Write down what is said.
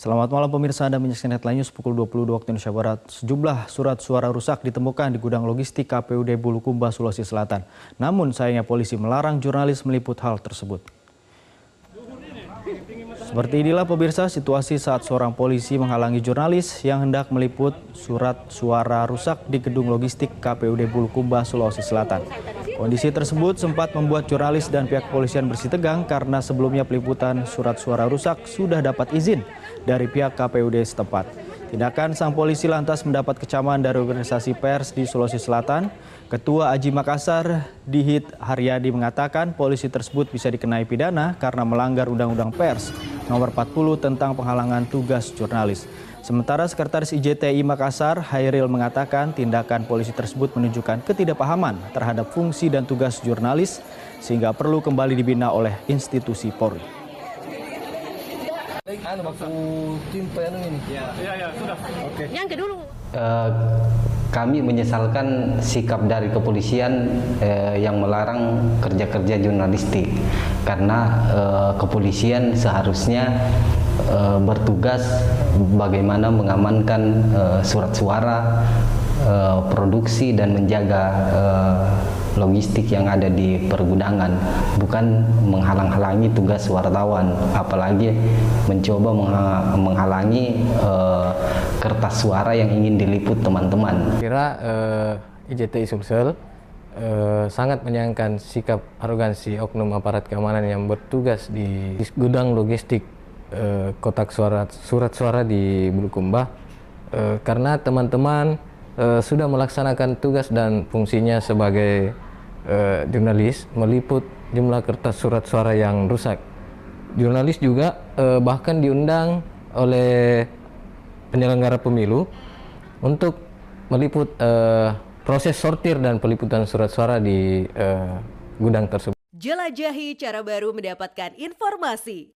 Selamat malam pemirsa Anda menyaksikan Headline News pukul 22 waktu Indonesia Barat. Sejumlah surat suara rusak ditemukan di gudang logistik KPUD Bulukumba, Sulawesi Selatan. Namun sayangnya polisi melarang jurnalis meliput hal tersebut. Seperti inilah pemirsa situasi saat seorang polisi menghalangi jurnalis yang hendak meliput surat suara rusak di gedung logistik KPUD Bulukumba, Sulawesi Selatan. Kondisi tersebut sempat membuat jurnalis dan pihak kepolisian bersih tegang karena sebelumnya peliputan surat suara rusak sudah dapat izin dari pihak KPUD setempat. Tindakan sang polisi lantas mendapat kecaman dari organisasi pers di Sulawesi Selatan. Ketua Aji Makassar, Dihit Haryadi mengatakan polisi tersebut bisa dikenai pidana karena melanggar Undang-Undang Pers nomor 40 tentang penghalangan tugas jurnalis. Sementara Sekretaris IJTI Makassar, Hairil mengatakan tindakan polisi tersebut menunjukkan ketidakpahaman terhadap fungsi dan tugas jurnalis sehingga perlu kembali dibina oleh institusi Polri. Anu waktu timpa anu ini. Yang kedua Eh, kami menyesalkan sikap dari kepolisian eh, yang melarang kerja-kerja jurnalistik. Karena eh, kepolisian seharusnya eh, bertugas bagaimana mengamankan eh, surat suara eh, produksi dan menjaga eh, logistik yang ada di pergudangan. Bukan menghalang-halangi tugas wartawan apalagi mencoba mengha- menghalangi eh, kertas suara yang ingin diliput teman-teman. Kira eh, IJTI Sumsel eh, sangat menyayangkan sikap arogansi oknum aparat keamanan yang bertugas di gudang logistik eh, kotak suara surat suara di Bulukumba eh, karena teman-teman eh, sudah melaksanakan tugas dan fungsinya sebagai eh, jurnalis meliput jumlah kertas surat suara yang rusak. Jurnalis juga eh, bahkan diundang oleh penyelenggara pemilu untuk meliput eh, proses sortir dan peliputan surat suara di eh, gudang tersebut. jelajahi cara baru mendapatkan informasi.